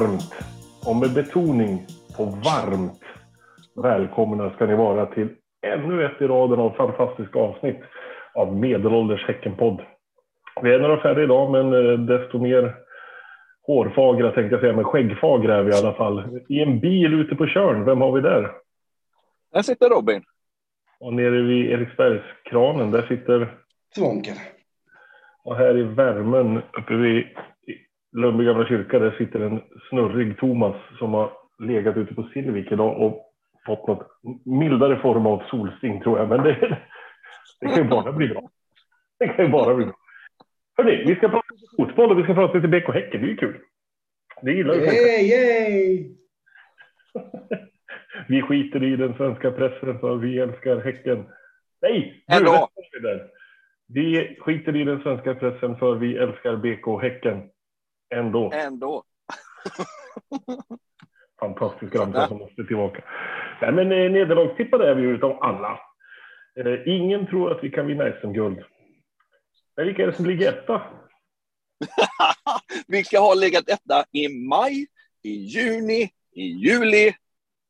varmt, och med betoning på varmt, välkomna ska ni vara till ännu ett i raden av fantastiska avsnitt av Medelålders Häckenpodd. Vi är några färre idag, men eh, desto mer hårfagra tänkte jag säga, men skäggfagra är vi i alla fall. I en bil ute på Körn, vem har vi där? Där sitter Robin. Och nere vid Eriksbergskranen, där sitter... Svånken. Och här i värmen uppe vid Lundby gamla kyrka, där sitter en snurrig Thomas som har legat ute på Silvik idag och fått något mildare form av solsting tror jag. Men det, det kan ju bara bli bra. Det kan ju bara bli bra. Hörni, vi ska prata lite fotboll och vi ska prata lite BK Häcken. Det är ju kul. Det gillar vi. Yay, yay! Vi skiter i den svenska pressen för vi älskar Häcken. Nej! var vi där. Vi skiter i den svenska pressen för vi älskar BK Häcken. Ändå. Ändå. Fantastisk ramsa som måste tillbaka. Nej, men eh, nederlagstippade är vi ju utav alla. Eh, ingen tror att vi kan vinna SM-guld. Men vilka är det som ligger etta? Vilka har legat etta i maj, i juni, i juli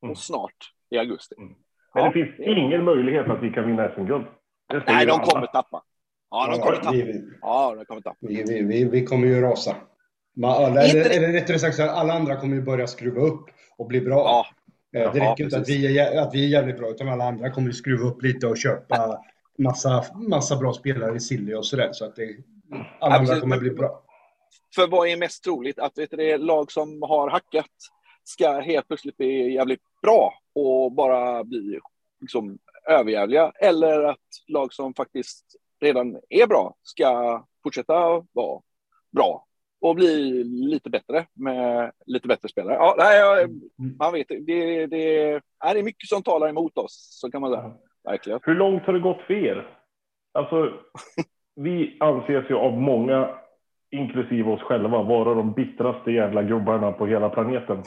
Mm. och snart i augusti. Men Ja, det finns ingen möjlighet att vi kan vinna SM-guld. Nej, de alla. kommer tappa. Ja, de kommer tappa. vi, Ja, de kommer tappa. vi, vi, vi, vi kommer ju rasa. Men alla, Inte eller, det- eller rättare sagt, så här, alla andra kommer ju börja skruva upp och bli bra. Ja, Eh, det Ja, räcker inte att vi, är, att vi är jävligt bra, utan alla andra kommer ju skruva upp lite och köpa massa, massa bra spelare i Silly och sådär. Så att det, alla andra precis. kommer bli bra. för vad är mest troligt? Att vet du, det lag som har hackat ska helt plötsligt bli jävligt bra och bara bli liksom, överjävliga. Eller att lag som faktiskt redan är bra ska fortsätta vara bra och bli lite bättre med lite bättre spelare. Ja, nej, jag, man vet, det, det, det är mycket som talar emot oss, så kan man säga. Verkligen. Hur långt har det gått för er? Alltså, vi anses ju av många, inklusive oss själva, vara de bittraste jävla gubbarna på hela planeten.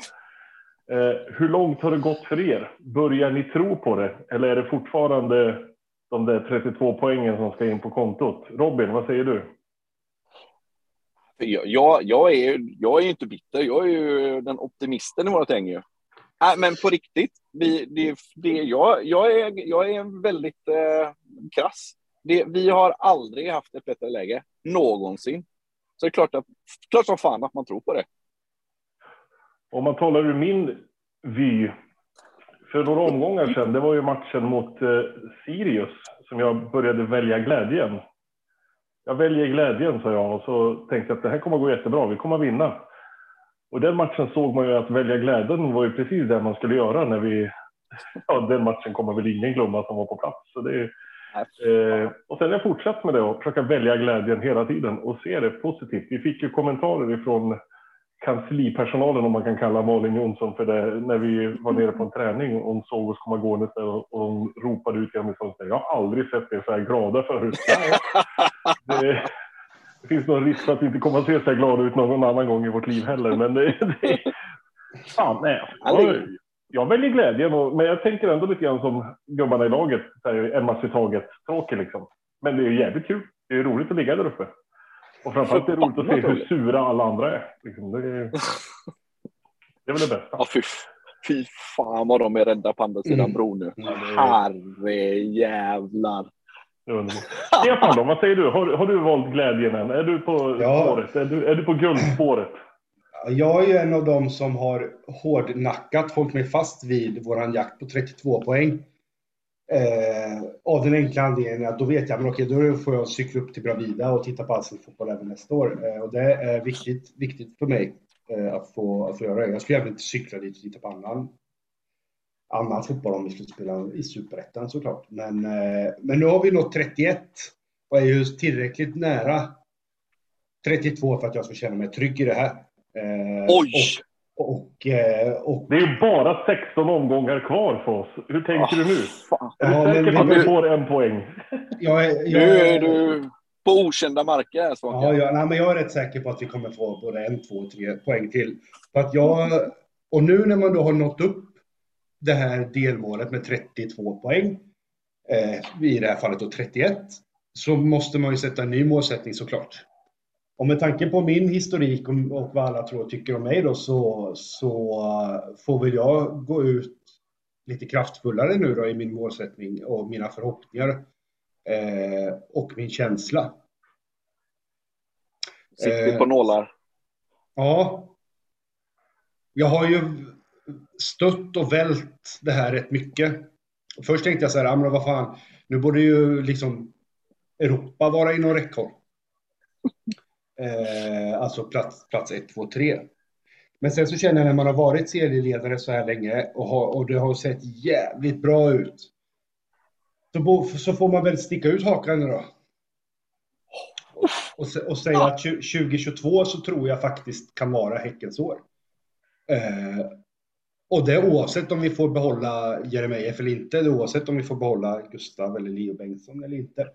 Eh, hur långt har det gått för er? Börjar ni tro på det? Eller är det fortfarande de där 32 poängen som ska in på kontot? Robin, vad säger du? Jag, jag, är, ju- jag är ju inte bitter, jag är ju den optimisten i vårt gäng ju. Nej, men på riktigt, vi, det, det, jag, jag, är, jag är väldigt eh, krass. Det, vi har aldrig haft ett bättre läge, någonsin. Så det är klart, att, klart som fan att man tror på det. Om man talar ur min vy, för några omgångar sedan, det var ju matchen mot eh, Sirius som jag började välja glädjen. Jag väljer glädjen, sa jag, och så tänkte jag att det här kommer att gå jättebra, vi kommer att vinna. Och den matchen såg man ju att välja glädjen var ju precis det man skulle göra när vi... Ja, den matchen kommer väl ingen glömma som var på plats. Så det, Eh, och sen har jag fortsatt med det och försöka välja glädjen hela tiden och se det positivt. Vi fick ju kommentarer ifrån kanslipersonalen, om man kan kalla Malin Jonsson för det, när vi var nere på en träning hon såg oss komma gående och och hon ropade ut genom fönstret. Jag har aldrig sett er så här glada förut. det, det finns någon risk att vi inte kommer att se så här glada ut någon annan gång i vårt liv heller, men det... det fan, nej. Jag, jag väljer glädjen, och, men jag tänker ändå lite grann som gubbarna i laget, en match i taget, tråkig liksom. Men det är jävligt kul. Det är roligt att ligga där uppe. Och framförallt är det roligt att se hur sura alla andra är. Liksom, det, är det är väl det bästa. Ja, fy, fy fan vad de är rädda på andra sidan Mm. bron nu. Ja, Herre jävlar. Det är underbart. Stefan då, vad säger du? Har, har du valt glädjen än? Är du på Ja. spåret? Är du, är du på guldspåret? Jag är ju en av dem som har hårdnackat hållit mig fast vid våran jakt på 32 poäng. Eh, av den enkla anledningen att då vet jag, men okej, då får jag cykla upp till Bravida och titta på allsvensk fotboll även nästa år. Eh, och det är viktigt, viktigt för mig eh, att, få, att få göra det. Jag skulle även inte cykla dit och titta på annan, annan fotboll om vi skulle spela i Superettan såklart. Men, eh, men nu har vi nått 31 och är ju tillräckligt nära 32 för att jag ska känna mig trygg i det här. Eh, Oj! Och, och, eh, och Det är ju bara 16 omgångar kvar för oss. Hur tänker du nu? Fan. Är du Ja, säker på att vi- får en poäng? jag, är- Nu jag, är du på okända marker här. Ja, ja, nej, men jag är rätt säker på att vi kommer få både en, två, tre poäng till. För att jag, och nu när man då har nått upp det här delmålet med 32 poäng, eh, i det här fallet då 31, så måste man ju sätta en ny målsättning såklart. Och med tanke på min historik och, vad alla tror och tycker om mig då så, så uh, får väl jag gå ut lite kraftfullare nu då i min målsättning och mina förhoppningar eh, och min känsla. Sitter på nålar. Ja. Jag har ju stött och vält det här rätt mycket. Först tänkte jag så här, ja men vad fan, nu borde ju liksom Europa vara inom räckhåll. Eh, alltså plats, plats 1, 2, 3. Men sen så känner jag när man har varit serieledare så här länge och, har, och det har sett jävligt bra ut. Så, så får man väl sticka ut hakan då. Och, och säga att 2022 så tror jag faktiskt kan vara Häckens år. Eh, och det oavsett om vi får behålla Jeremejeff eller inte, oavsett om vi får behålla Gustav eller Leo Bengtsson eller inte.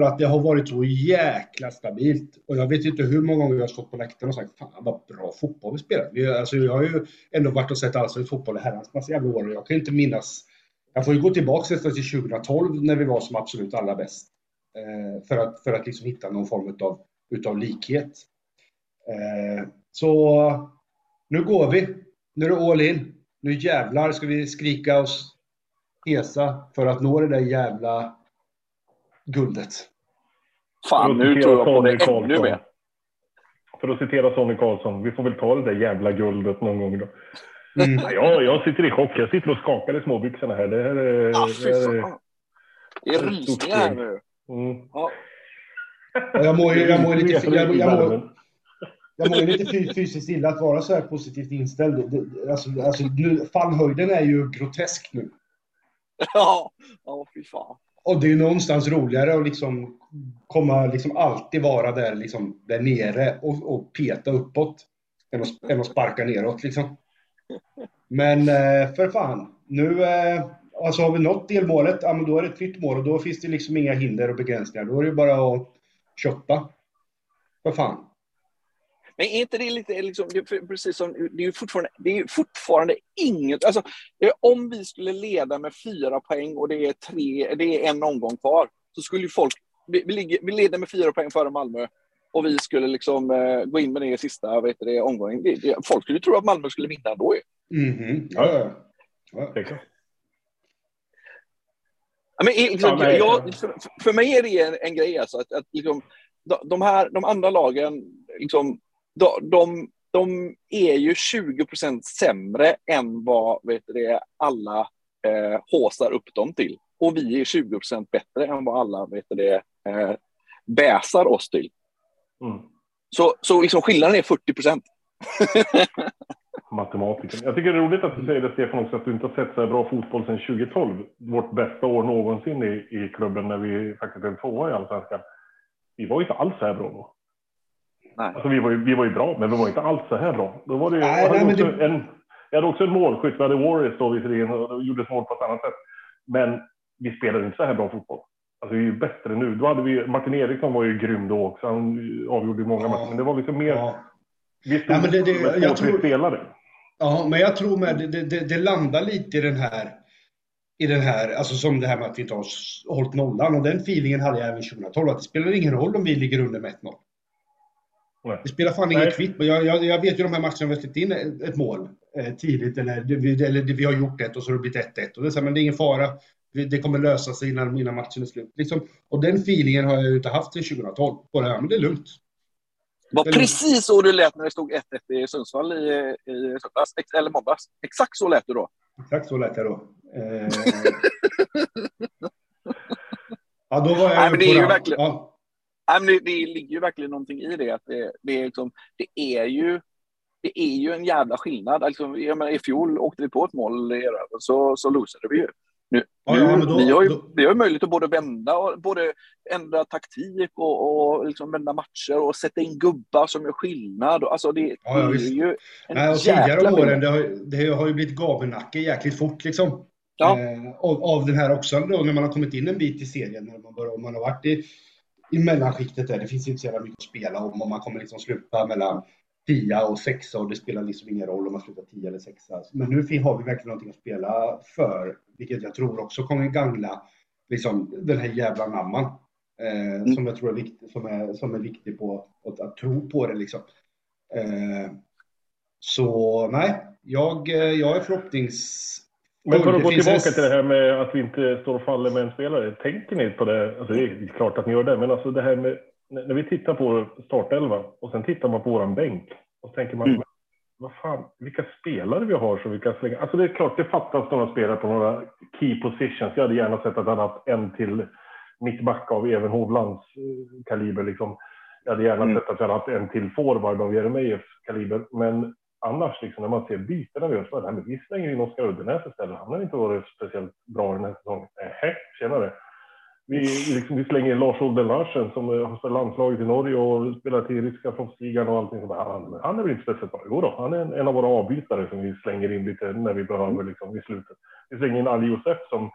För att det har varit så jäkla stabilt. Och jag vet inte hur många gånger jag har stått på läktaren och sagt fan vad bra fotboll vi spelar. Vi, alltså, jag har ju ändå varit och sett allsvensk fotboll i herrans massa jävla år och jag kan inte minnas. Jag får ju gå tillbaka nästan till 2012 när vi var som absolut allra bäst. Eh, för att, för att liksom hitta någon form utav, utav likhet. Eh, så nu går vi. Nu är det all in. Nu jävlar ska vi skrika oss hesa för att nå det där jävla guldet. Fan, nu tror jag på det ännu mer. För att citera Sonny Karlsson, vi får väl ta det där jävla guldet någon gång då. Mm. Ja, jag sitter i chock. Jag sitter och skakar i småbyxorna här. Det här är... Ah, det är, det är rysningar här nu. Mm. Ja. Jag mår ju jag mår lite, jag, jag mår, jag mår lite fysiskt illa att vara så här positivt inställd. Alltså, alltså, nu, fallhöjden är ju grotesk nu. Ja, ja fy fan. Och det är någonstans roligare att liksom komma, liksom alltid vara där, liksom, där nere och, och peta uppåt än att, än att sparka neråt. Liksom. Men eh, för fan, nu eh, alltså har vi nått delmålet, ja, men då är det ett nytt mål och då finns det liksom inga hinder och begränsningar. Då är det bara att kötta. För fan. Men är inte det lite, liksom, det precis som, det är ju fortfarande, det är fortfarande inget, alltså om vi skulle leda med fyra poäng och det är, tre, det är en omgång kvar, så skulle ju folk, vi, vi, ligger, vi leder med fyra poäng före Malmö och vi skulle liksom uh, gå in med det i sista vet du, omgången. Det, det, folk skulle tro att Malmö skulle vinna då ju. Mm -hmm. Ja, ja, ja. ja. Men, liksom, ja, jag, för, för, mig är det en, en grej alltså, att, att liksom, de, här, de andra lagen, liksom, de, de, de är ju 20 procent sämre än vad vet det, alla eh, håsar upp dem till. Och vi är 20 procent bättre än vad alla vet det, eh, bäsar oss till. Mm. Så, så liksom skillnaden är 40 procent. Matematiken. Jag tycker det är roligt att du säger det Stefan också, att du inte har sett så här bra fotboll sedan 2012. Vårt bästa år någonsin i, i klubben när vi faktiskt är tvåa i allsvenskan. Vi var inte alls så här bra då. Nej. Alltså, vi, var ju, vi var ju bra, men vi var inte alls så här bra. Då var det, nej, jag, hade nej, det... en, jag hade också en målskytt. Vi hade Warriors då visserligen och gjorde mål på ett annat sätt. Men vi spelade inte så här bra fotboll. Alltså vi är ju bättre nu. Då hade vi, Martin Eriksson var ju grym då också. Han avgjorde många ja. matcher. Men det var liksom mer... Ja. Vi stod ja, men det, det, med två, tror, spelare. Ja, men jag tror med det, det, det landar lite i den här i den här, alltså som det här med att vi inte har hållit nollan. Och den feelingen hade jag även 2012, att det spelar ingen roll om vi ligger under med 1-0. Det spelar fan ingen kvitt. Men jag, jag, jag, vet ju de här matcherna vi har släppt in ett mål eh, tidigt eller, vi, eller vi har gjort ett och så har det blivit 1-1. Och det är så men det är ingen fara. Det kommer lösa sig innan, innan matchen är slut. Liksom, och den feelingen har jag ju inte haft sedan 2012. Bara, ja, men det är lugnt. Det var precis så du lät när det stod 1-1 i Sundsvall i, i söndags, eller måndags. Exakt så lät du då. Exakt så lät jag då. Eh... ja, då var jag Nej, men det är ju verkligen... Ja. Nej, men det, det ligger ju verkligen någonting i det. Att det, det, är liksom, det, är ju, det är ju en jävla skillnad. Alltså, jag menar, I fjol åkte vi på ett mål så, så losade vi ju. Nu, ja, ja, då, vi, har ju, då... vi har ju möjlighet att både vända och både ändra taktik och, och liksom vända matcher och sätta in gubbar som gör skillnad. Alltså det, ja, det är visst. ju en Nej, och Tidigare åren det har, det har ju blivit gavennacke jäkligt fort liksom. Ja. Eh, av, av den här också, då, när man har kommit in en bit i serien, när man, börjar, man har varit i, i mellanskiktet där. Det finns inte så jävla mycket att spela om, och man kommer liksom sluta mellan tia och sexa och det spelar liksom ingen roll om man slutar tia eller sexa. Men nu har vi verkligen någonting att spela för, vilket jag tror också kommer gagna liksom, den här jävla namman. Eh, mm. Som jag tror är viktig, som är, som är viktig på att, att tro på det liksom. Eh, så nej, jag, jag är förhoppnings... Men för att gå tillbaka en... till det här med att vi inte står och faller med en spelare. Tänker ni på det? Alltså det är klart att ni gör det, men alltså det här med när vi tittar på startelva och sen tittar man på våran bänk och tänker man mm. vad fan, vilka spelare vi har som vi kan slänga. Alltså det är klart, det fattas några spelare på några key positions. Jag hade gärna sett att han haft en till mittback av Even Hovlands eh, kaliber liksom. Jag hade gärna mm. sett att jag hade haft en till forward av Jeremejeffs kaliber, men annars liksom när man ser bytena vi gör så är det vi slänger in Oskar Uddenäs istället. Han har inte varit speciellt bra den här säsongen. Eh, Nähä, tjenare. Vi, liksom, vi slänger in Lars Olden Larsen som eh, har spelat landslaget i Norge och spelat i ryska proffsligan och allting sånt Han, han är väl inte speciellt bra. Jo då, han är en, en, av våra avbytare som vi slänger in lite när vi behöver liksom, i slutet. Vi slänger in Ali Josef som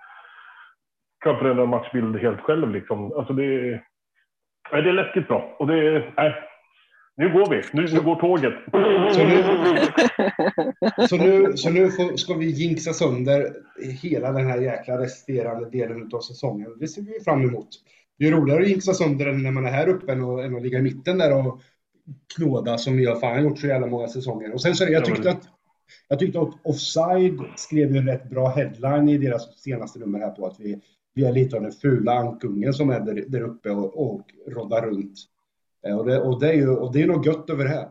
kan förändra matchbild helt själv liksom. Alltså det, det är läskigt bra och det, nej, nu går vi. Nu, nu går tåget. Så nu, så nu, så nu får, ska vi jinxa sönder hela den här jäkla resterande delen av säsongen. Det ser vi fram emot. Det är roligare att jinxa sönder den när man är här uppe än att, än att ligga i mitten där och knåda som ni har fan gjort så jävla många säsonger. Och sen så jag tyckte att jag tyckte att Offside skrev en rätt bra headline i deras senaste nummer här på att vi, vi är lite av den fula ankungen som är där, där uppe och, och roddar runt. Eh, och det, och det är ju och det är något gött över det här.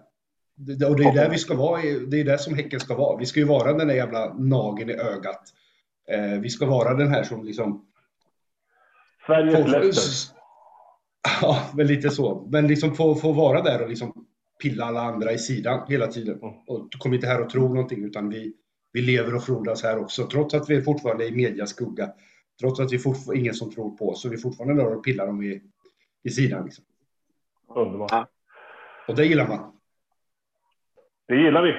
Det, och det är där vi ska vara, det är där som Häcken ska vara. Vi ska ju vara den där jävla nageln i ögat. Eh, vi ska vara den här som liksom... Sveriges Leicester. Ja, men lite så. Men liksom få, få vara där och liksom pilla alla andra i sidan hela tiden. Mm. Och kom inte här och tro någonting, utan vi, vi lever och frodas här också. Trots att vi är fortfarande i mediaskugga. Trots att vi fortfarande ingen som tror på oss, så vi fortfarande där och pillar dem i, i sidan. Liksom. Underbart. Ja. Och det gillar man. Det gillar vi.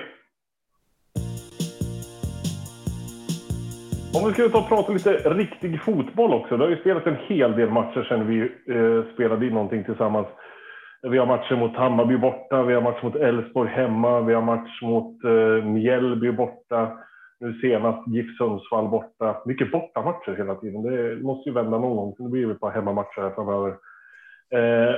Om vi skulle ta och prata lite riktig fotboll också. Det har ju spelat en hel del matcher sedan vi eh, spelade in någonting tillsammans. Vi har matcher mot Hammarby borta, vi har match mot Elfsborg hemma, vi har match mot eh, Mjällby borta. Nu senast GIF Sundsvall borta. Mycket bortamatcher hela tiden. Det måste ju vända någon gång. Nu blir vi på hemmamatcher här framöver. Eh,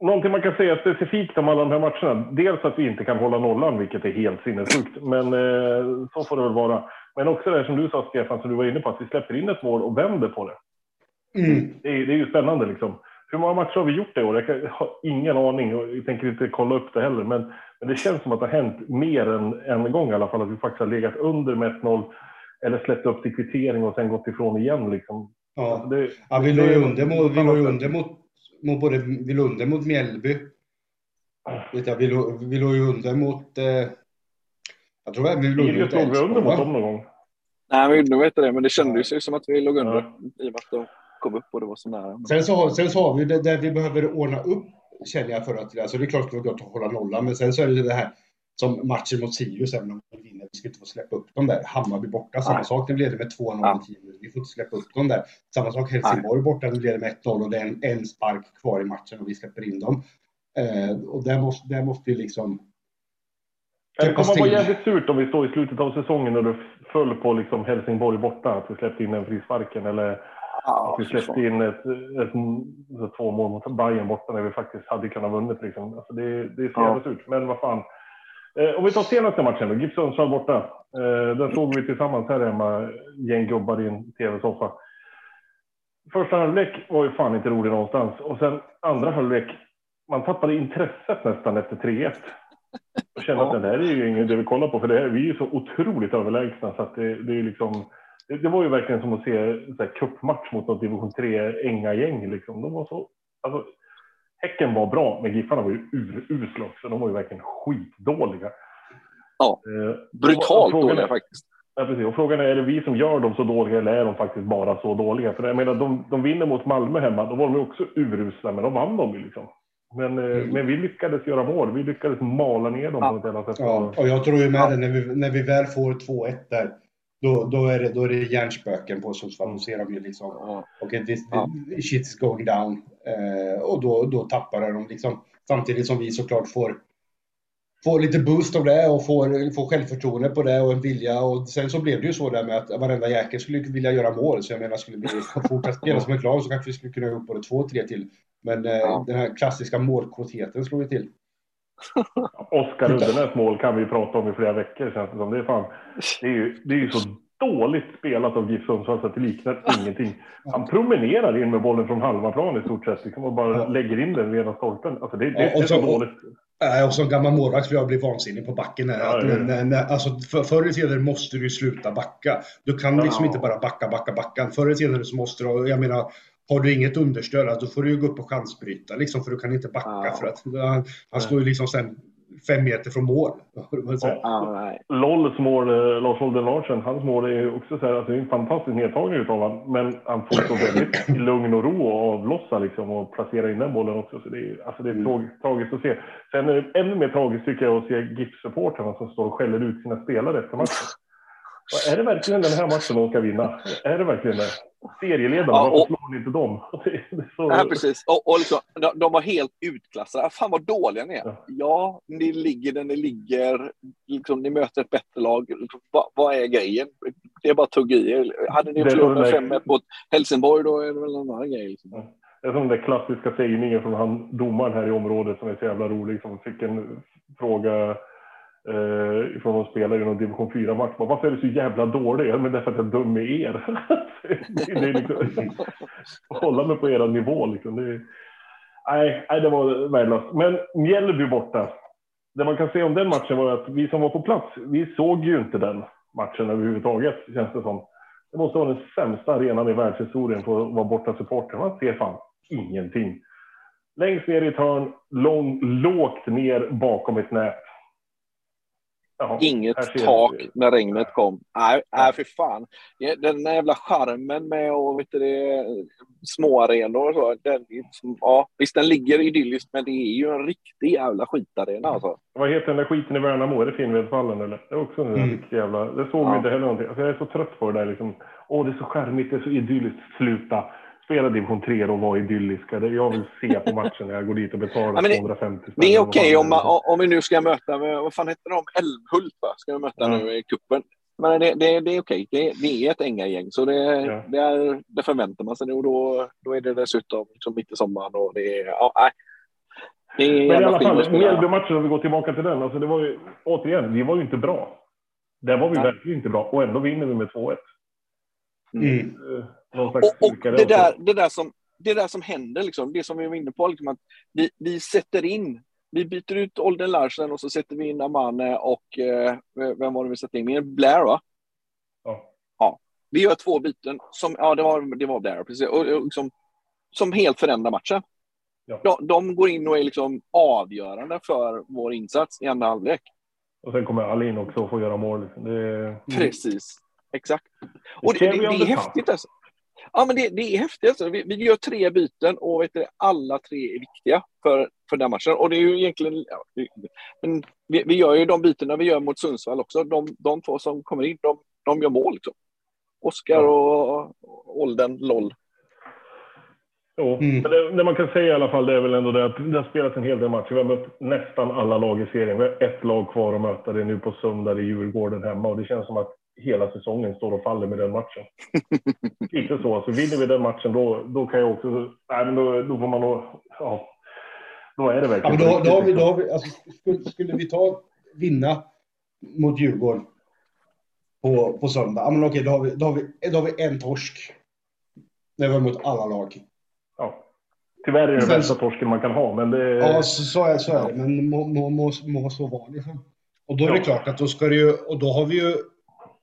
någonting man kan säga specifikt om alla de här matcherna. Dels att vi inte kan hålla nollan, vilket är helt sinnessjukt. Men eh, så får det väl vara. Men också det som du sa, Stefan, som du var inne på, att vi släpper in ett mål och vänder på det. Mm. Det, är, det, är ju spännande liksom. Hur många matcher har vi gjort det år? Jag har ingen aning och jag tänker inte kolla upp det heller. Men, men det känns som att det har hänt mer än en gång i alla fall. Att vi faktiskt har legat under med 1-0 eller släppt upp till kvittering och sen gått ifrån igen. Liksom. Ja, alltså det, ja vi låg ju under, mot, vi låg under mot mot både, vi låg under mot Mjällby. Vet jag, vi, låg, vi låg ju under mot... Eh, jag tror vi låg under mot Elfsborg. under mot dem någon gång? Nej, vi gjorde nog inte det, men det kändes ju som att vi låg under ja. i och med att de kom upp och det var så nära. Sen så, sen så har vi det där vi behöver ordna upp, känner jag för att... Alltså det är klart att det går att hålla nollan, men sen så är det det här som matchen mot Sirius, även om vi vinner, vi ska inte få släppa upp dem där. Hammarby borta, samma Nej. sak vi leder med 2-0 ja. Vi får inte släppa upp dem där. Samma sak Helsingborg borta, vi leder med 1-0 och det är en, en spark kvar i matchen och vi släpper in dem. Eh, och där måste, där måste vi liksom... Det kommer vara jävligt surt om vi står i slutet av säsongen och det föll på liksom Helsingborg borta, att vi släppte in den frisparken eller att vi släppte in ett, ett, ett, två mål mot Bayern borta när vi faktiskt hade kunnat vunnit. Liksom. Alltså det, det är så jävla surt. Men vad fan, om vi tar senaste matchen då, GIF Sundsvall borta. Eh, den såg vi tillsammans här hemma, gäng gubbar i en tv-soffa. Första halvlek var ju fan inte rolig någonstans och sen andra halvlek, man tappade intresset nästan efter 3-1. Jag kände att det här är ju inget det vi kollar på, för det här, vi är ju så otroligt överlägsna så att det, det är liksom. Det, var ju verkligen som att se så här, cupmatch mot något division 3 änga gäng liksom. De var så. Alltså, Häcken var bra, men Giffarna var ju urusla också. De var ju verkligen skitdåliga. Ja, eh, brutalt dåliga faktiskt. Ja, precis. Och frågan är, är det vi som gör dem så dåliga eller är de faktiskt bara så dåliga? För jag menar, de, de vinner mot Malmö hemma, då var de ju också urusla, men de vann de ju liksom. Men, eh, mm. men vi lyckades göra mål. Vi lyckades mala ner dem ja. på ett annat sätt. Ja, och jag tror ju med det, när vi, när vi väl får 2-1 där, då, då, är det, då är det hjärnspöken på Sundsvall. Då ser de ju liksom, okej, okay, this, ja. shit's going down. Eh, och då, då tappar de liksom. Samtidigt som vi såklart får får lite boost av det och får, får självförtroende på det och en vilja. Och sen så blev det ju så där med att varenda jäkel skulle vilja göra mål. Så jag menar, skulle vi fortsätta spela som ett lag så kanske vi skulle kunna upp både två, tre till. Men eh, Ja. den här klassiska målkvoteten slår vi till. Oskar Uddenäs mål kan vi prata om i flera veckor känns det som. Det är, fan, det är, ju, det är ju så dåligt spelat av GIF Sundsvall så att det liknar ingenting. Han promenerar in med bollen från halva plan i stort sett liksom, och bara Ja. lägger in den vid ena stolpen. Alltså det, det, Ja, är och så så- dåligt. Äh, och som gammal målvakt skulle jag bli vansinnig på backen. Här. Ja, att, ja, när, när, alltså, för, förr eller senare måste du sluta backa. Du kan liksom inte bara backa, backa, backa. Förr eller senare så måste du, jag menar, har du inget understöd, alltså, då får du ju gå upp och chansbryta liksom, för du kan inte backa. För att, han, han står ju liksom sen fem meter från mål. Ja. Lolls mål, Lars Holden Larsen, hans mål är ju också så här, alltså det är en fantastisk nedtagning utav honom. Men han får så väldigt lugn och ro och avlossa liksom och placera in den bollen också. Så det är, alltså det är Mm. trag, tragiskt att se. Sen är det ännu mer tragiskt tycker jag att se GIF-supportrarna som står och skäller ut sina spelare efter matchen. Är det verkligen den här matchen de ska vinna? Är det verkligen det? Serieledarna, Ja, varför och- slår ni inte dem? Så... Nej, precis. Och, och liksom, de, de var helt utklassade. Fan vad dåliga ni är. Ja. Ja, ni ligger där ni ligger. Liksom, ni möter ett bättre lag. Liksom, vad, vad är grejen? Det är bara att tugga i er. Hade ni förlorat med så det där- 5-1 mot Helsingborg, då är det väl en annan grej. Liksom. Det är som den klassiska sägningen från han, domaren här i området som är så jävla rolig. Som fick en fråga eh, från någon spelare i någon division 4-match. Bara, Varför är du så jävla dålig? Ja, Men det är för att jag är dum med er. det, det liksom, hålla mig på era nivå liksom. Det, nej, nej, det var värdelöst. Men Mjällby borta. Det man kan säga om den matchen var att vi som var på plats, vi såg ju inte den matchen överhuvudtaget, känns det som. Det måste vara den sämsta arenan i världshistorien för att vara borta supporter. Man ser fan ingenting. Längst ner i ett hörn, lång, lågt ner bakom ett nät. Jaha, Inget tak vi. när regnet kom. Nej, nej för fan. Ja, Den där jävla charmen med och vet du, det, små arenor och så. Den, liksom- ja, visst, den ligger idylliskt, men det är ju en riktig jävla skitarena alltså. Vad heter den där skiten i Värnamo? Är det Finnvedsvallen eller? Det är också en Mm. riktig jävla... Det såg vi Ja. inte heller någonting. Alltså, jag är så trött på det där liksom. Åh, det är så charmigt, det är så idylliskt. Sluta! Spela division 3 och var idylliska. Det jag vill se på matchen när jag går dit och betalar Ja, men det- 250 spänn. Det är okej fan om, om vi nu ska möta, vad fan heter de? Älmhult va? Ska vi möta Ja. nu i kuppen. Men det, det, det är okej. Det, det är ett Änga-gäng, så det, Ja. det, är, det förväntar man sig. Och då, då är det dessutom liksom mitt i sommaren och det är... Ja, nej. Det är Men i alla fall. Mjällby-matchen, om vi går tillbaka till den. Alltså det var ju, återigen, vi var ju inte bra. Där var vi Nej. verkligen inte bra. Och ändå vinner vi med 2-1. Mm. Eh, Någon slags Och, och det, där, det, där som, det där som händer, liksom, det som vi var inne på, liksom, att vi, vi sätter in, vi byter ut Olden Larsen och så sätter vi in Amane och eh, vem var det vi satte in? Mer Blair va? Ja. Vi gör två byten, som, ja det var, det var Blair, precis, och, och liksom, som helt förändrar matchen. Ja. De, de går in och är liksom avgörande för vår insats i andra halvlek. Och sen kommer Alin också och får göra mål. Det, Precis, exakt. Och det, det, det är häftigt alltså. Ja, men det, det är häftigt alltså. Vi, vi gör tre byten och vet du, alla tre är viktiga för, för den matchen. Och det är ju egentligen... Ja, men vi, vi gör ju de bytena vi gör mot Sundsvall också. De, de två som kommer in, de, de gör mål. Liksom. Oskar och, och Olden, LOL. Jo, Mm. men det, det man kan säga i alla fall det är väl ändå det att det har spelats en hel del matcher. Vi har mött nästan alla lag i serien. Vi har ett lag kvar att möta. Det är nu på söndag i Djurgården hemma och det känns som att hela säsongen står och faller med den matchen. Lite så. Så vinner vi den matchen då, då kan jag också... Nej, men då, då får man nog... Ja, då är det Ja, verkligen men då, då, har vi, då har vi, alltså, skulle, skulle vi ta vinna mot Djurgården på, på söndag, ja, men okej, då, har vi, då, har vi, då har vi en torsk. Det var mot alla lag. Ja. Tyvärr är det den bästa torsken man kan ha, men det... Ja, så, så, är, så är det, men må, må, må, må så vara liksom. Och då är det Ja. klart att då ska det ju, och då har vi ju,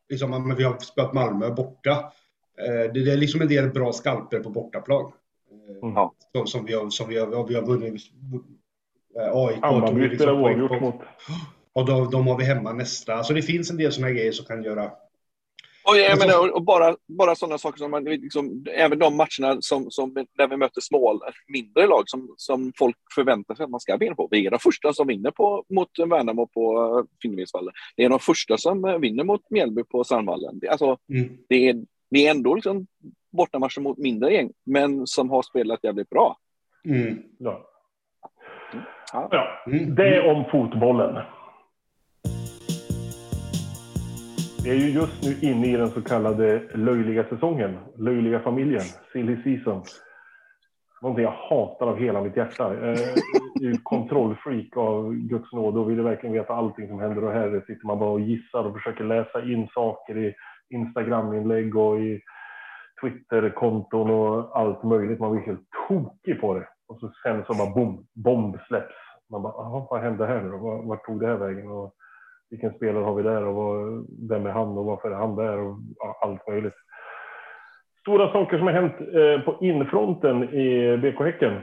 liksom, vi har spelat Malmö borta. Eh, det, är liksom en del bra skalper på bortaplan. Mm. Som, som, vi har, som vi har, vi har vunnit. AIK Hammarby spelar oavgjort mot... Och då, de har vi hemma nästa. Alltså det finns en del sådana grejer som kan göra... Och, jag menar, och- bara, bara sådana saker som man, liksom, även de matcherna som, som, där vi möter små, mindre lag som, som folk förväntar sig att man ska vinna på. Vi är de första som vinner på, mot Värnamo på uh, Finnvedsvallen. Det är de första som eh, vinner mot Mjällby på Sandvallen. Det, alltså, Mm. det, är, det är ändå liksom bortamatcher mot mindre gäng, men som har spelat jävligt bra. Mm. Ja. Ja. ja. Mm. Det om fotbollen. Vi är ju just nu inne i den så kallade löjliga säsongen, löjliga familjen, silly season. Någonting jag hatar av hela mitt hjärta. Eh, jag är kontrollfreak av Guds nåd och vill verkligen veta allting som händer och här sitter man bara och gissar och försöker läsa in saker i Instagram-inlägg och i Twitter-konton och allt möjligt. Man blir helt tokig på det. Och så sen så bara bom, bomb släpps. Man bara, vad hände här nu då? Vart tog det här vägen? Och vilken spelare har vi där och vad, vem är han och varför är han där och ja, allt möjligt. Stora saker som har hänt eh, på infronten i BK Häcken.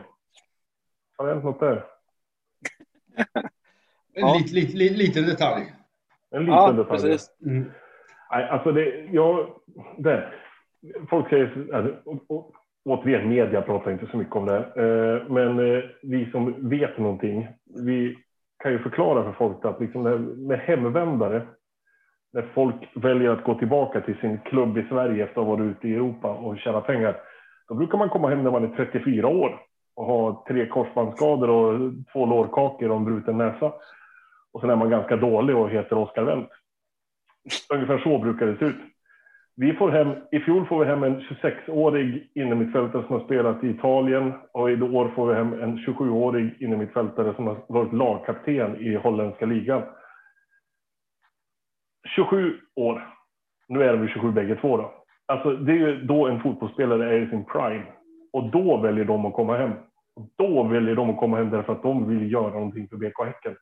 Har det hänt något där? En lit, lit, lit, liten detalj. En liten Ja, detalj. precis. Mm. Nej, alltså det, jag, det, folk säger, alltså, och, och, återigen, media pratar inte så mycket om det, eh, men eh, vi som vet någonting, vi kan ju förklara för folk att liksom med hemvändare, när folk väljer att gå tillbaka till sin klubb i Sverige efter att ha varit ute i Europa och tjäna pengar, då brukar man komma hem när man är 34 år och ha tre korsbandsskador och två lårkakor och en bruten näsa. Och sen är man ganska dålig och heter Oskar Wendt. Ungefär så brukar det se ut. Vi får hem, I fjol får vi hem en 26-årig innermittfältare som har spelat i Italien och i år får vi hem en 27-årig innermittfältare som har varit lagkapten i holländska ligan. 27 år. Nu är vi 27 bägge två då. Alltså det är ju då en fotbollsspelare är i sin prime. Och då väljer de att komma hem. Och då väljer de att komma hem därför att de vill göra någonting för BK Häcken.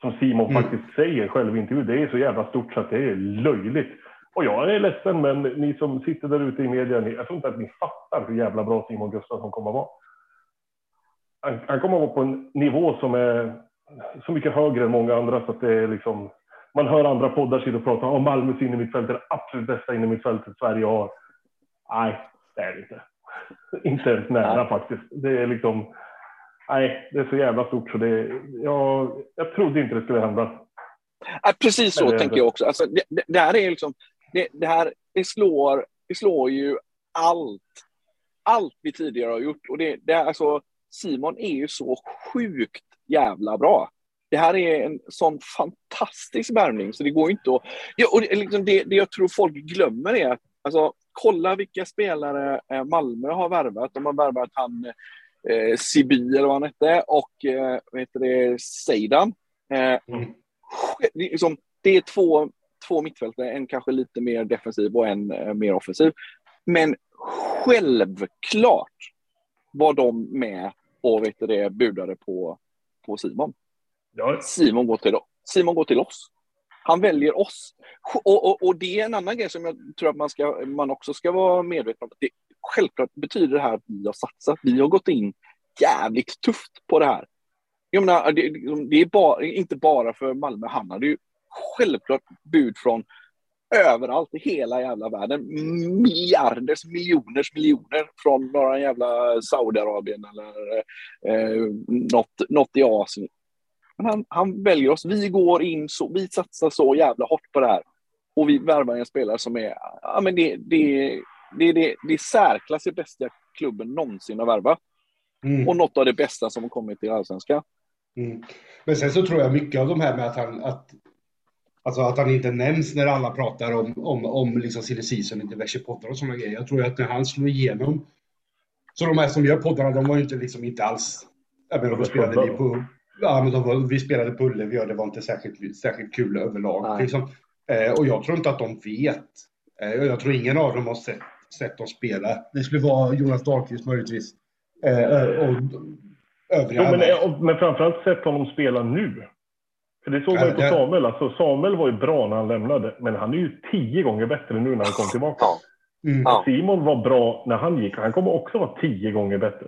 Som Simon Mm. faktiskt säger själv i intervjun, det är så jävla stort så att det är löjligt. Och jag är ledsen, men ni som sitter där ute i media, ni, jag tror inte att ni fattar hur jävla bra Simon Gustafsson kommer att vara. Han, han kommer att vara på en nivå som är så mycket högre än många andra så att det är liksom man hör andra poddar sitta och prata om Malmös innermittfält är det absolut bästa innermittfältet Sverige har. Nej, det är det inte. Inte ens nära Nej. faktiskt. Det är liksom, nej, det är så jävla stort så det, jag, jag trodde inte det skulle hända. Ja, precis så tänker jag också. Alltså, det, det här är liksom, det, det här det slår, det slår ju allt, allt vi tidigare har gjort. Och det, det är alltså, Simon är ju så sjukt jävla bra. Det här är en sån fantastisk värvning så det går ju inte att... Ja, och det, liksom det, det jag tror folk glömmer är att alltså, kolla vilka spelare eh, Malmö har värvat. De har värvat han eh, Siby eller vad han hette och eh, vad heter det, Seidan. Eh, Mm. liksom, det är två, två mittfältare, en kanske lite mer defensiv och en eh, mer offensiv. Men självklart var de med och vet det, budade på, på Simon. Ja, Simon går, till, Simon går till oss. Han väljer oss. Och, och, och det är en annan grej som jag tror att man, ska, man också ska vara medveten om. Det, självklart betyder det här att vi har satsat. Vi har gått in jävligt tufft på det här. Jag menar, det, det är bara, inte bara för Malmö. Han hade ju självklart bud från överallt i hela jävla världen. Miljarders, miljoners miljoner från några jävla Saudiarabien eller eh, något, något i Asien. Men han, han väljer oss. Vi går in så, vi satsar så jävla hårt på det här. Och vi värvar en spelare som är, ja men det, det, det, det, det är särklass bästa klubben någonsin har värvat. Mm. Och något av det bästa som har kommit till allsvenskan. Mm. Men sen så tror jag mycket av de här med att han, att, alltså att han inte nämns när alla pratar om, om, om liksom silly season i diverse poddar och sådana grejer. Jag tror att när han slår igenom, så de här som gör poddarna, de var ju inte liksom inte alls, jag menar, De spelade vi på, ja men de var, vi spelade på Ullevi och det var inte särskilt, särskilt kul överlag. Liksom. Eh, och jag tror inte att de vet. Eh, jag tror ingen av dem har sett, sett dem spela. Det skulle vara Jonas Dahlqvist möjligtvis. Eh, och övriga. Jo, men, eh, men framförallt sett honom spela nu. För det såg man ju på Samuel. Alltså, Samuel var ju bra när han lämnade, men han är ju tio gånger bättre nu när han kom tillbaka. Ja. Mm. Simon var bra när han gick. Han kommer också vara tio gånger bättre.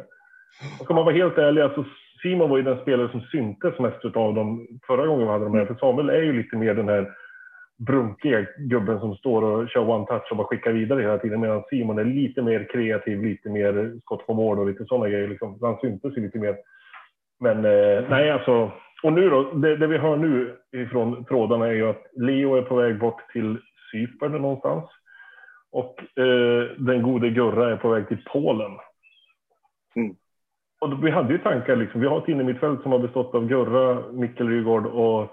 Och ska man vara helt ärlig, alltså Simon var ju den spelare som syntes mest av dem förra gången vi hade dem här. För Samuel är ju lite mer den här brunkiga gubben som står och kör one touch och bara skickar vidare hela tiden. Medan Simon är lite mer kreativ, lite mer skott på mål och lite sådana grejer. Liksom. Han syntes ju lite mer. Men eh, nej, alltså. Och nu då, det, det vi hör nu ifrån trådarna är ju att Leo är på väg bort till Cypern någonstans. Och eh, den gode Gurra är på väg till Polen. Mm. Och då, vi hade ju tankar, liksom, vi har ett innermittfält som har bestått av Gurra, Mikkel Rygaard och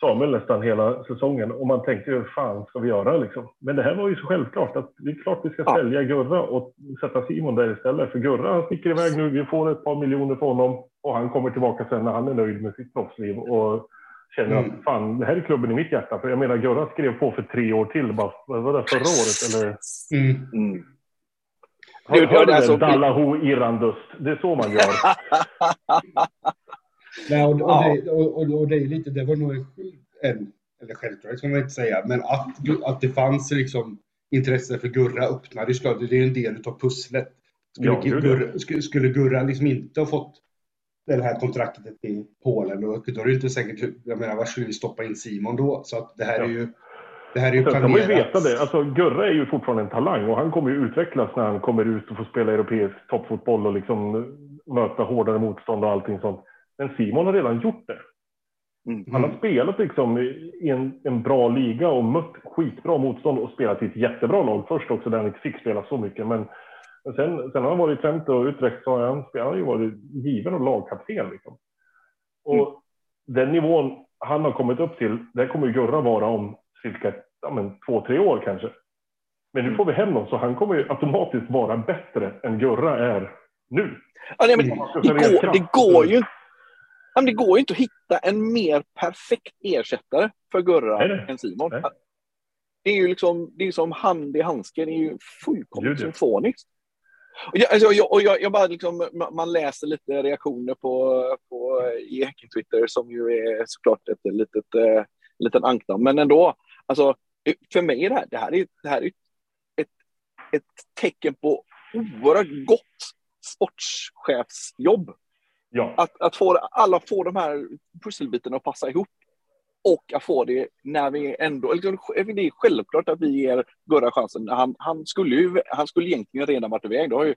Samuel nästan hela säsongen och man tänkte hur fan ska vi göra liksom. Men det här var ju så självklart att det är klart vi ska Ja. sälja Gurra och sätta Simon där istället. För Gurra han sticker iväg nu, vi får ett par miljoner för honom och han kommer tillbaka sen när han är nöjd med sitt proffsliv och känner Mm. att fan, det här är klubben i mitt hjärta. För jag menar Gurra skrev på för tre år till, bara, vad var det förra året eller? Mm. Mm. Hör, hör du alltså- det? Dallahu Irandust. Det är så man gör. Nej, och, och, Ja. det, och, och, och det är lite, det var nog en, eller självklart ska man inte säga, men att, att det fanns liksom intresse för Gurra öppnade ju det är en del av pusslet. Skulle, Ja. Gurra, skulle, skulle Gurra liksom inte ha fått det här kontraktet i Polen, då, då är det inte säkert, jag menar, var skulle vi stoppa in Simon då? Så att det här är Ja. ju, det här är ju Sen ska man ju planerat. veta det. Alltså, Gurra är ju fortfarande en talang och han kommer ju utvecklas när han kommer ut och får spela europeisk toppfotboll och liksom möta hårdare motstånd och allting sånt. Men Simon har redan gjort det. Mm. Han har spelat liksom i en, en bra liga och mött skitbra motstånd och spelat i ett jättebra lag först också där han inte fick spela så mycket. Men, men sen, sen har han varit i Twente och Utrecht så har han, han har ju varit given och lagkapten. Liksom. Och Mm. den nivån han har kommit upp till, där kommer Gurra vara om cirka ja, men, två, tre år kanske. Men Mm. nu får vi hem honom så han kommer ju automatiskt vara bättre än Gurra är nu. Ja, nej, men Mm. det, går, det går ju ja, men det går ju inte att hitta en mer perfekt ersättare för Gurra Nej, nej. än Simon. Nej. Det är ju liksom, det är som hand i handsken, det är ju fullkomligt symfoniskt. Och jag, alltså, jag, och jag, jag bara liksom, ma- man läser lite reaktioner på, på i Häcken-Twitter som ju är såklart ett litet, eh, liten ankdam. Men ändå, alltså, för mig är det här, det här är, det här är ett, ett tecken på oerhört gott sportchefsjobb. Ja, Att, att få alla får de här pusselbitarna att passa ihop. Och att få det när vi ändå... Liksom, det är självklart att vi ger Gurra chansen. Han, han, skulle ju, han skulle egentligen redan varit iväg. Det har ju,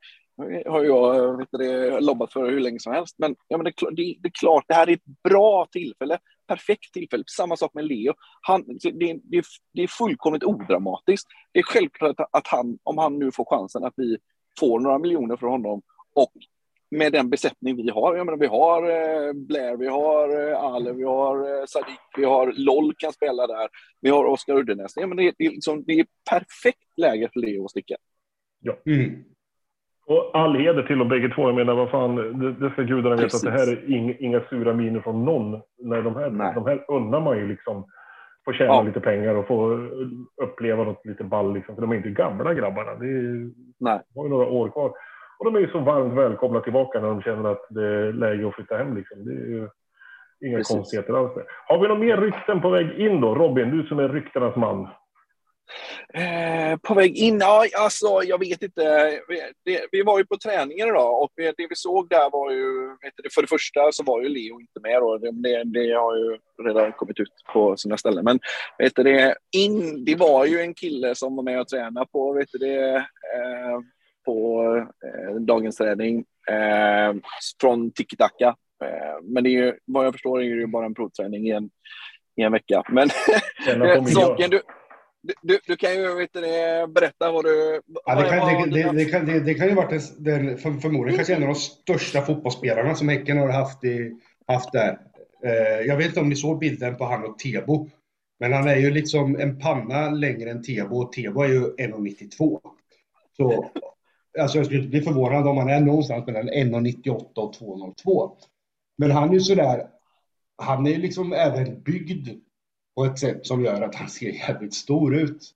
har jag eh, vet du, det, lobbat för hur länge som helst. Men, ja, men det, är det, det är klart, det här är ett bra tillfälle. Perfekt tillfälle. Samma sak med Leo. Han, det, det, det, är- det är fullkomligt odramatiskt. Det är självklart att, att han, om han nu får chansen, att vi får några miljoner från honom och med den besättning vi har. Jag menar, vi har eh, Blair, vi har eh, Ale, vi har eh, Sadiq, vi har LOL kan spela där. Vi har Oskar Uddenäs. Ja, men det, är- det, liksom, det är perfekt läge för Leo att sticka. Mm. och all heder till dem bägge två. Jag menar, vad fan, det, det ska gudarna veta att det här är ing, inga sura miner från någon. Nej, de, här, Nej. de här unnar man ju liksom få tjäna Ja. lite pengar och få uppleva något lite ball. Liksom. För de är inte gamla grabbarna. Det är, Nej. de har ju några år kvar. Och de är ju så varmt välkomna tillbaka när de känner att det är läge att flytta hem. Liksom. Det är ju inga Precis. konstigheter alls. Har vi några mer rykten på väg in då? Robin, du som är ryktenas man. Eh, på väg in? Ja, alltså, jag vet inte. Vi, det, vi var ju på träningen idag och det, vi såg där var ju... Vet du, för det första så var ju Leo inte med då. Det, det, det har ju redan kommit ut på sina ställen. Men vet du, det, in, det var ju en kille som var med och tränade på, vet du, det, eh, på eh, dagens träning eh, från Tiki Taka. Eh, men det är ju, vad jag förstår är det ju bara en provträning i en, i en vecka. Men Saken, du, du- du, kan ju vet du, berätta vad du... Ja, det, kan, det, det, det, kan, det, det kan ju varit en, den, för, förmodligen kanske en av de största fotbollsspelarna som Häcken har haft, i, haft där. Eh, jag vet inte om ni såg bilden på han och Tebo. Men han är ju liksom en panna längre än Tebo och Tebo är ju 1,92. Så alltså jag skulle inte bli förvånad om han är någonstans mellan 1,98 och 2,02. Men han är ju sådär, han är ju liksom även byggd på ett sätt som gör att han ser jävligt stor ut.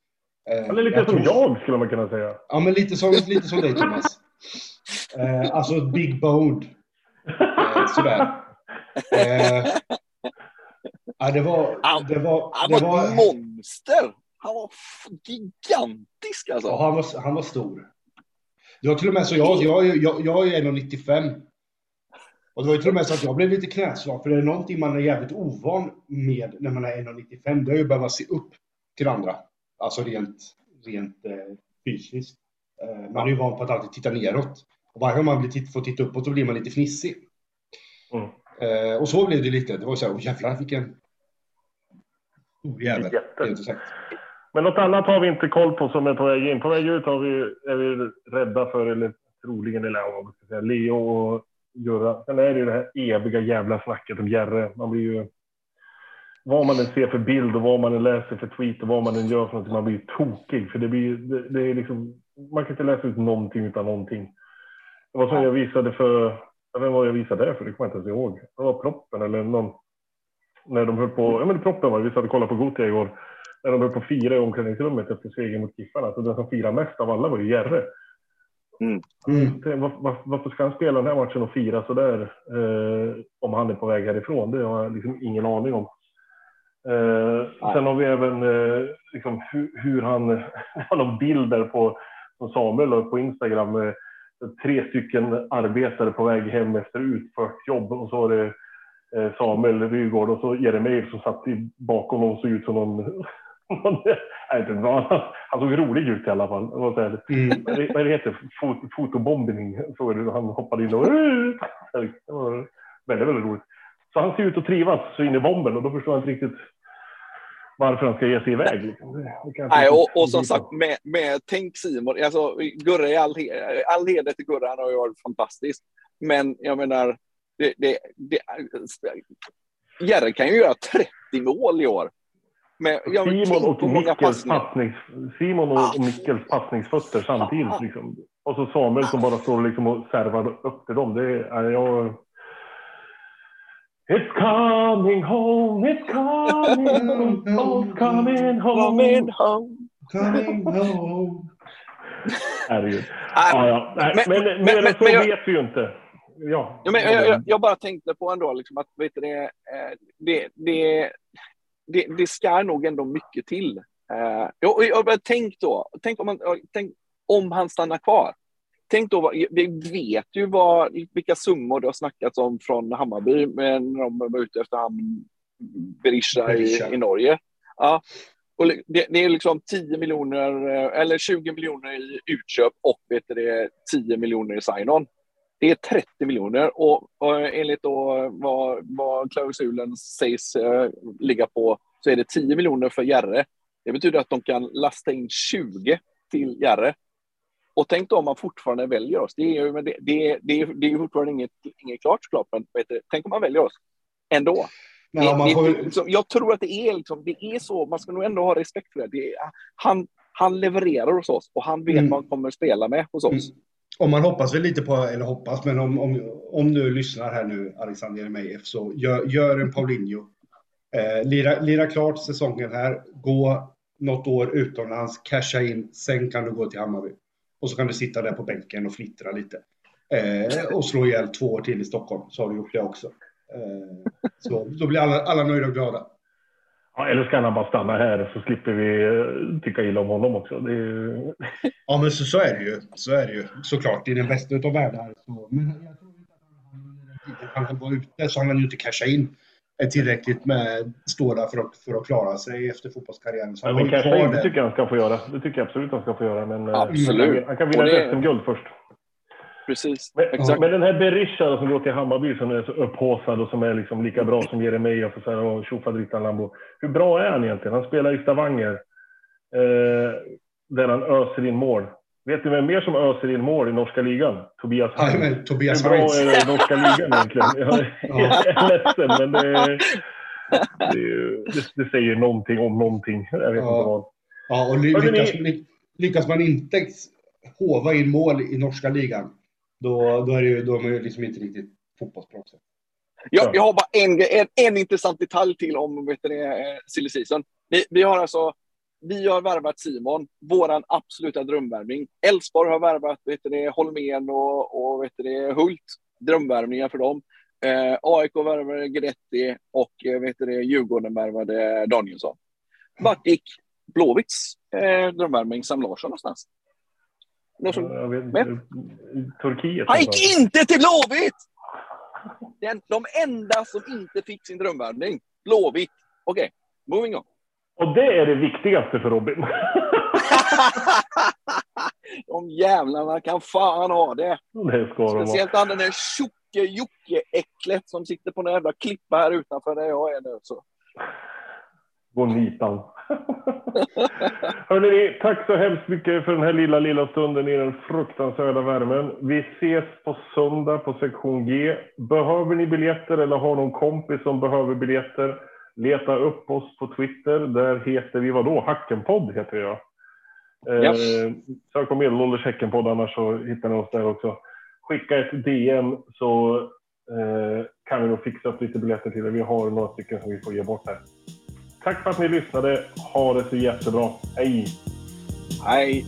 Eh, Han är lite som tror- jag skulle man kunna säga. Ja, men lite som, lite som dig Thomas. Eh, alltså big boned. Eh, sådär. Eh, ja, det var... Han- Det var, Han det var var ett monster! Han var gigantisk alltså. ja, han, var, han var stor. Det var till och med så jag, jag, jag, jag är 1,95. Och det var ju till och med så att jag blev lite knäsvag. För det är någonting man är jävligt ovan med när man är 1,95. Det är ju att behöva se upp till andra. Alltså rent, rent eh, fysiskt. Eh, man är ju van på att alltid titta neråt. Och varje gång man blir titt, får titta uppåt så blir man lite fnissig. Mm. Eh, och så blev det lite. Det var så här, oh, jävlar vilken stor jävel. Jätte. rent ut sagt. Men något annat har vi inte koll på som är på väg in. På väg ut har vi, är vi rädda för, eller troligen, eller vad man ska säga, Leo och Jurra. Sen är det ju det här eviga jävla snacket om Jerre. Man blir ju vad man än ser för bild och vad man än läser för tweet och vad man än gör för någonting, man blir ju tokig. För det blir, det, det är liksom, man kan inte läsa ut någonting utan någonting. Det var som jag visade för, vem var jag visade det för? Det kommer jag inte ens ihåg. Det var proppen eller någon, när de höll på, ja men proppen var det, vi satt och kollade på Gothia igår. När de höll på att fira i omklädningsrummet efter segern mot Giffarna. Så den som firade mest av alla var ju Jerre. Mm. Mm. Var, var, varför ska han spela den här matchen och fira sådär eh, om han är på väg härifrån? Det har jag liksom ingen aning om. Eh, sen har vi även eh, liksom hur, hur han, någon bild där på, som Samuel på Instagram, eh, tre stycken arbetare på väg hem efter utfört jobb och så var det eh, Samuel Rygaard och så Jeremejeff som satt i bakom och såg ut som någon jag vet inte, vad, han såg rolig ut i alla fall. Det var så här, Mm. vad det- heter, Fot, fotobombning, han hoppade in och det var väldigt, väldigt roligt. Så han ser ut att trivas så in i bomben och då förstår jag inte riktigt varför han ska ge sig iväg. liksom. Nej, och, och som sagt, med, med tänk Simon, alltså Gurra, i all, all heder till Gurra, han har ju varit fantastisk. Men jag menar, det, det, det, Jerry kan ju göra 30 mål i år. Men, jag Simon och många Mickels passnings, Simon och, och Mickels passningsfötter samtidigt. Liksom. Och så Samuel som bara står liksom och servar upp till dem. Det är jag... It's coming home, it's coming home, oh, coming home. Coming home. Herregud. Nej, Ja, ja. Men- men, men- mer än men- så men jag- vet vi ju inte. Ja, Ja, men jag, jag, jag bara tänkte på ändå liksom att vet du, det, eh, det, det, det, det ska nog ändå mycket till. Eh, jag, jag tänk då, tänk om, man, tänk om han stannar kvar. Tänk då, vi vet ju vad, vilka summor det har snackats om från Hammarby när de var ute efter han Berisha Berisha. i, i Norge. Ja. Och det, det är liksom 10 miljoner eh, eller 20 miljoner i utköp och vet du, det är 10 miljoner i sign-on. Det är 30 miljoner och, och enligt då vad, vad klausulen sägs eh, ligga på så är det 10 miljoner för Järre. Det betyder att de kan lasta in 20 till Järre. Och tänk då om man fortfarande väljer oss. Det är ju det, det, det, det är fortfarande inget, inget klart såklart, men du, tänk om man väljer oss ändå. Man det, får, det, liksom, jag tror att det är, liksom, det är så, man ska nog ändå ha respekt för det. det är, han, han levererar hos oss och han vet Mm. vad han kommer spela med hos oss om man hoppas väl lite på, eller hoppas, men om, om, om du lyssnar här nu, Alexander Jeremejeff, så gör, gör en Paulinho. Eh, lira, lira klart säsongen här, gå något år utomlands, casha in, sen kan du gå till Hammarby. Och så kan du sitta där på bänken och flittra lite. Eh, och slå ihjäl två år till i Stockholm, så har du gjort det också. Eh, så då blir alla, alla nöjda och glada. Ja, eller ska han bara stanna här så slipper vi eh, tycka illa om honom också. Det är, ju- Ja, men så, så är det ju. Så är det ju. Såklart, i den bästa utav världar. Så, men jag tror inte att han under den tiden han var ute så han hann ju inte casha in tillräckligt med stålar för att, för att klara sig efter fotbollskarriären. Så Ja, men kvar inte där. tycker jag han ska få göra. Det tycker jag absolut han ska få göra. Men eh, Absolut. han kan vinna det- ett SM-guld först. Precis, Men, exakt. men den här Berisha som går till Hammarby som är så upphaussad och som är liksom lika bra som Jeremejeff och, och tjofaderittan Lambo. Hur bra är han egentligen? Han spelar i Stavanger. Eh, där han öser in mål. Vet ni vem mer som öser in mål i norska ligan? Tobias Ja, Heinz. men Tobias Hur bra Heinz. är det norska ligan egentligen? Jag är, jag är ledsen, men det, det, är ju- det, det säger någonting om någonting. Jag vet Ja. inte vad. Ja, och lyckas, lyckas man inte hova in mål i norska ligan, då, då, är, det ju, då är man ju liksom inte riktigt fotbollsproffs. Jag, jag har bara en, en, en intressant detalj till om vet det, eh, silly season. Vi, vi har alltså vi har värvat Simon, våran absoluta drömvärvning. Elfsborg har värvat vet det, Holmén och, och vet det, Hult. Drömvärvningar för dem. Eh, AIK värvade Guidetti och eh, vet det, Djurgården värvade Danielsson. Vart gick Blåvitts eh, drömvärvning Sam Larsson någonstans? Som, Jag vet, Men- i Turkiet. han gick inte till Blåvitt! Den, de enda som inte fick sin drömvärvning. Blåvitt. Okej, moving on. Och det är det viktigaste för Robin. de jävlarna kan fan ha det. det ska de. Speciellt han den där tjocke Jocke-äcklet som sitter på en jävla klippa här utanför där jag är nu. Så. Gå nitan. Hörrni, tack så hemskt mycket för den här lilla, lilla stunden i den fruktansvärda värmen. Vi ses på söndag på sektion G. Behöver ni biljetter eller har någon kompis som behöver biljetter? Leta upp oss på Twitter. Där heter vi vadå? Hackenpodd heter jag. Eh, Yes. Sök på Medelålders Häckenpodd annars så hittar ni oss där också. Skicka ett DM så eh, kan vi då fixa upp lite biljetter till er. Vi har några stycken som vi får ge bort här. Tack för att ni lyssnade. Ha det så jättebra. Hej! Hej!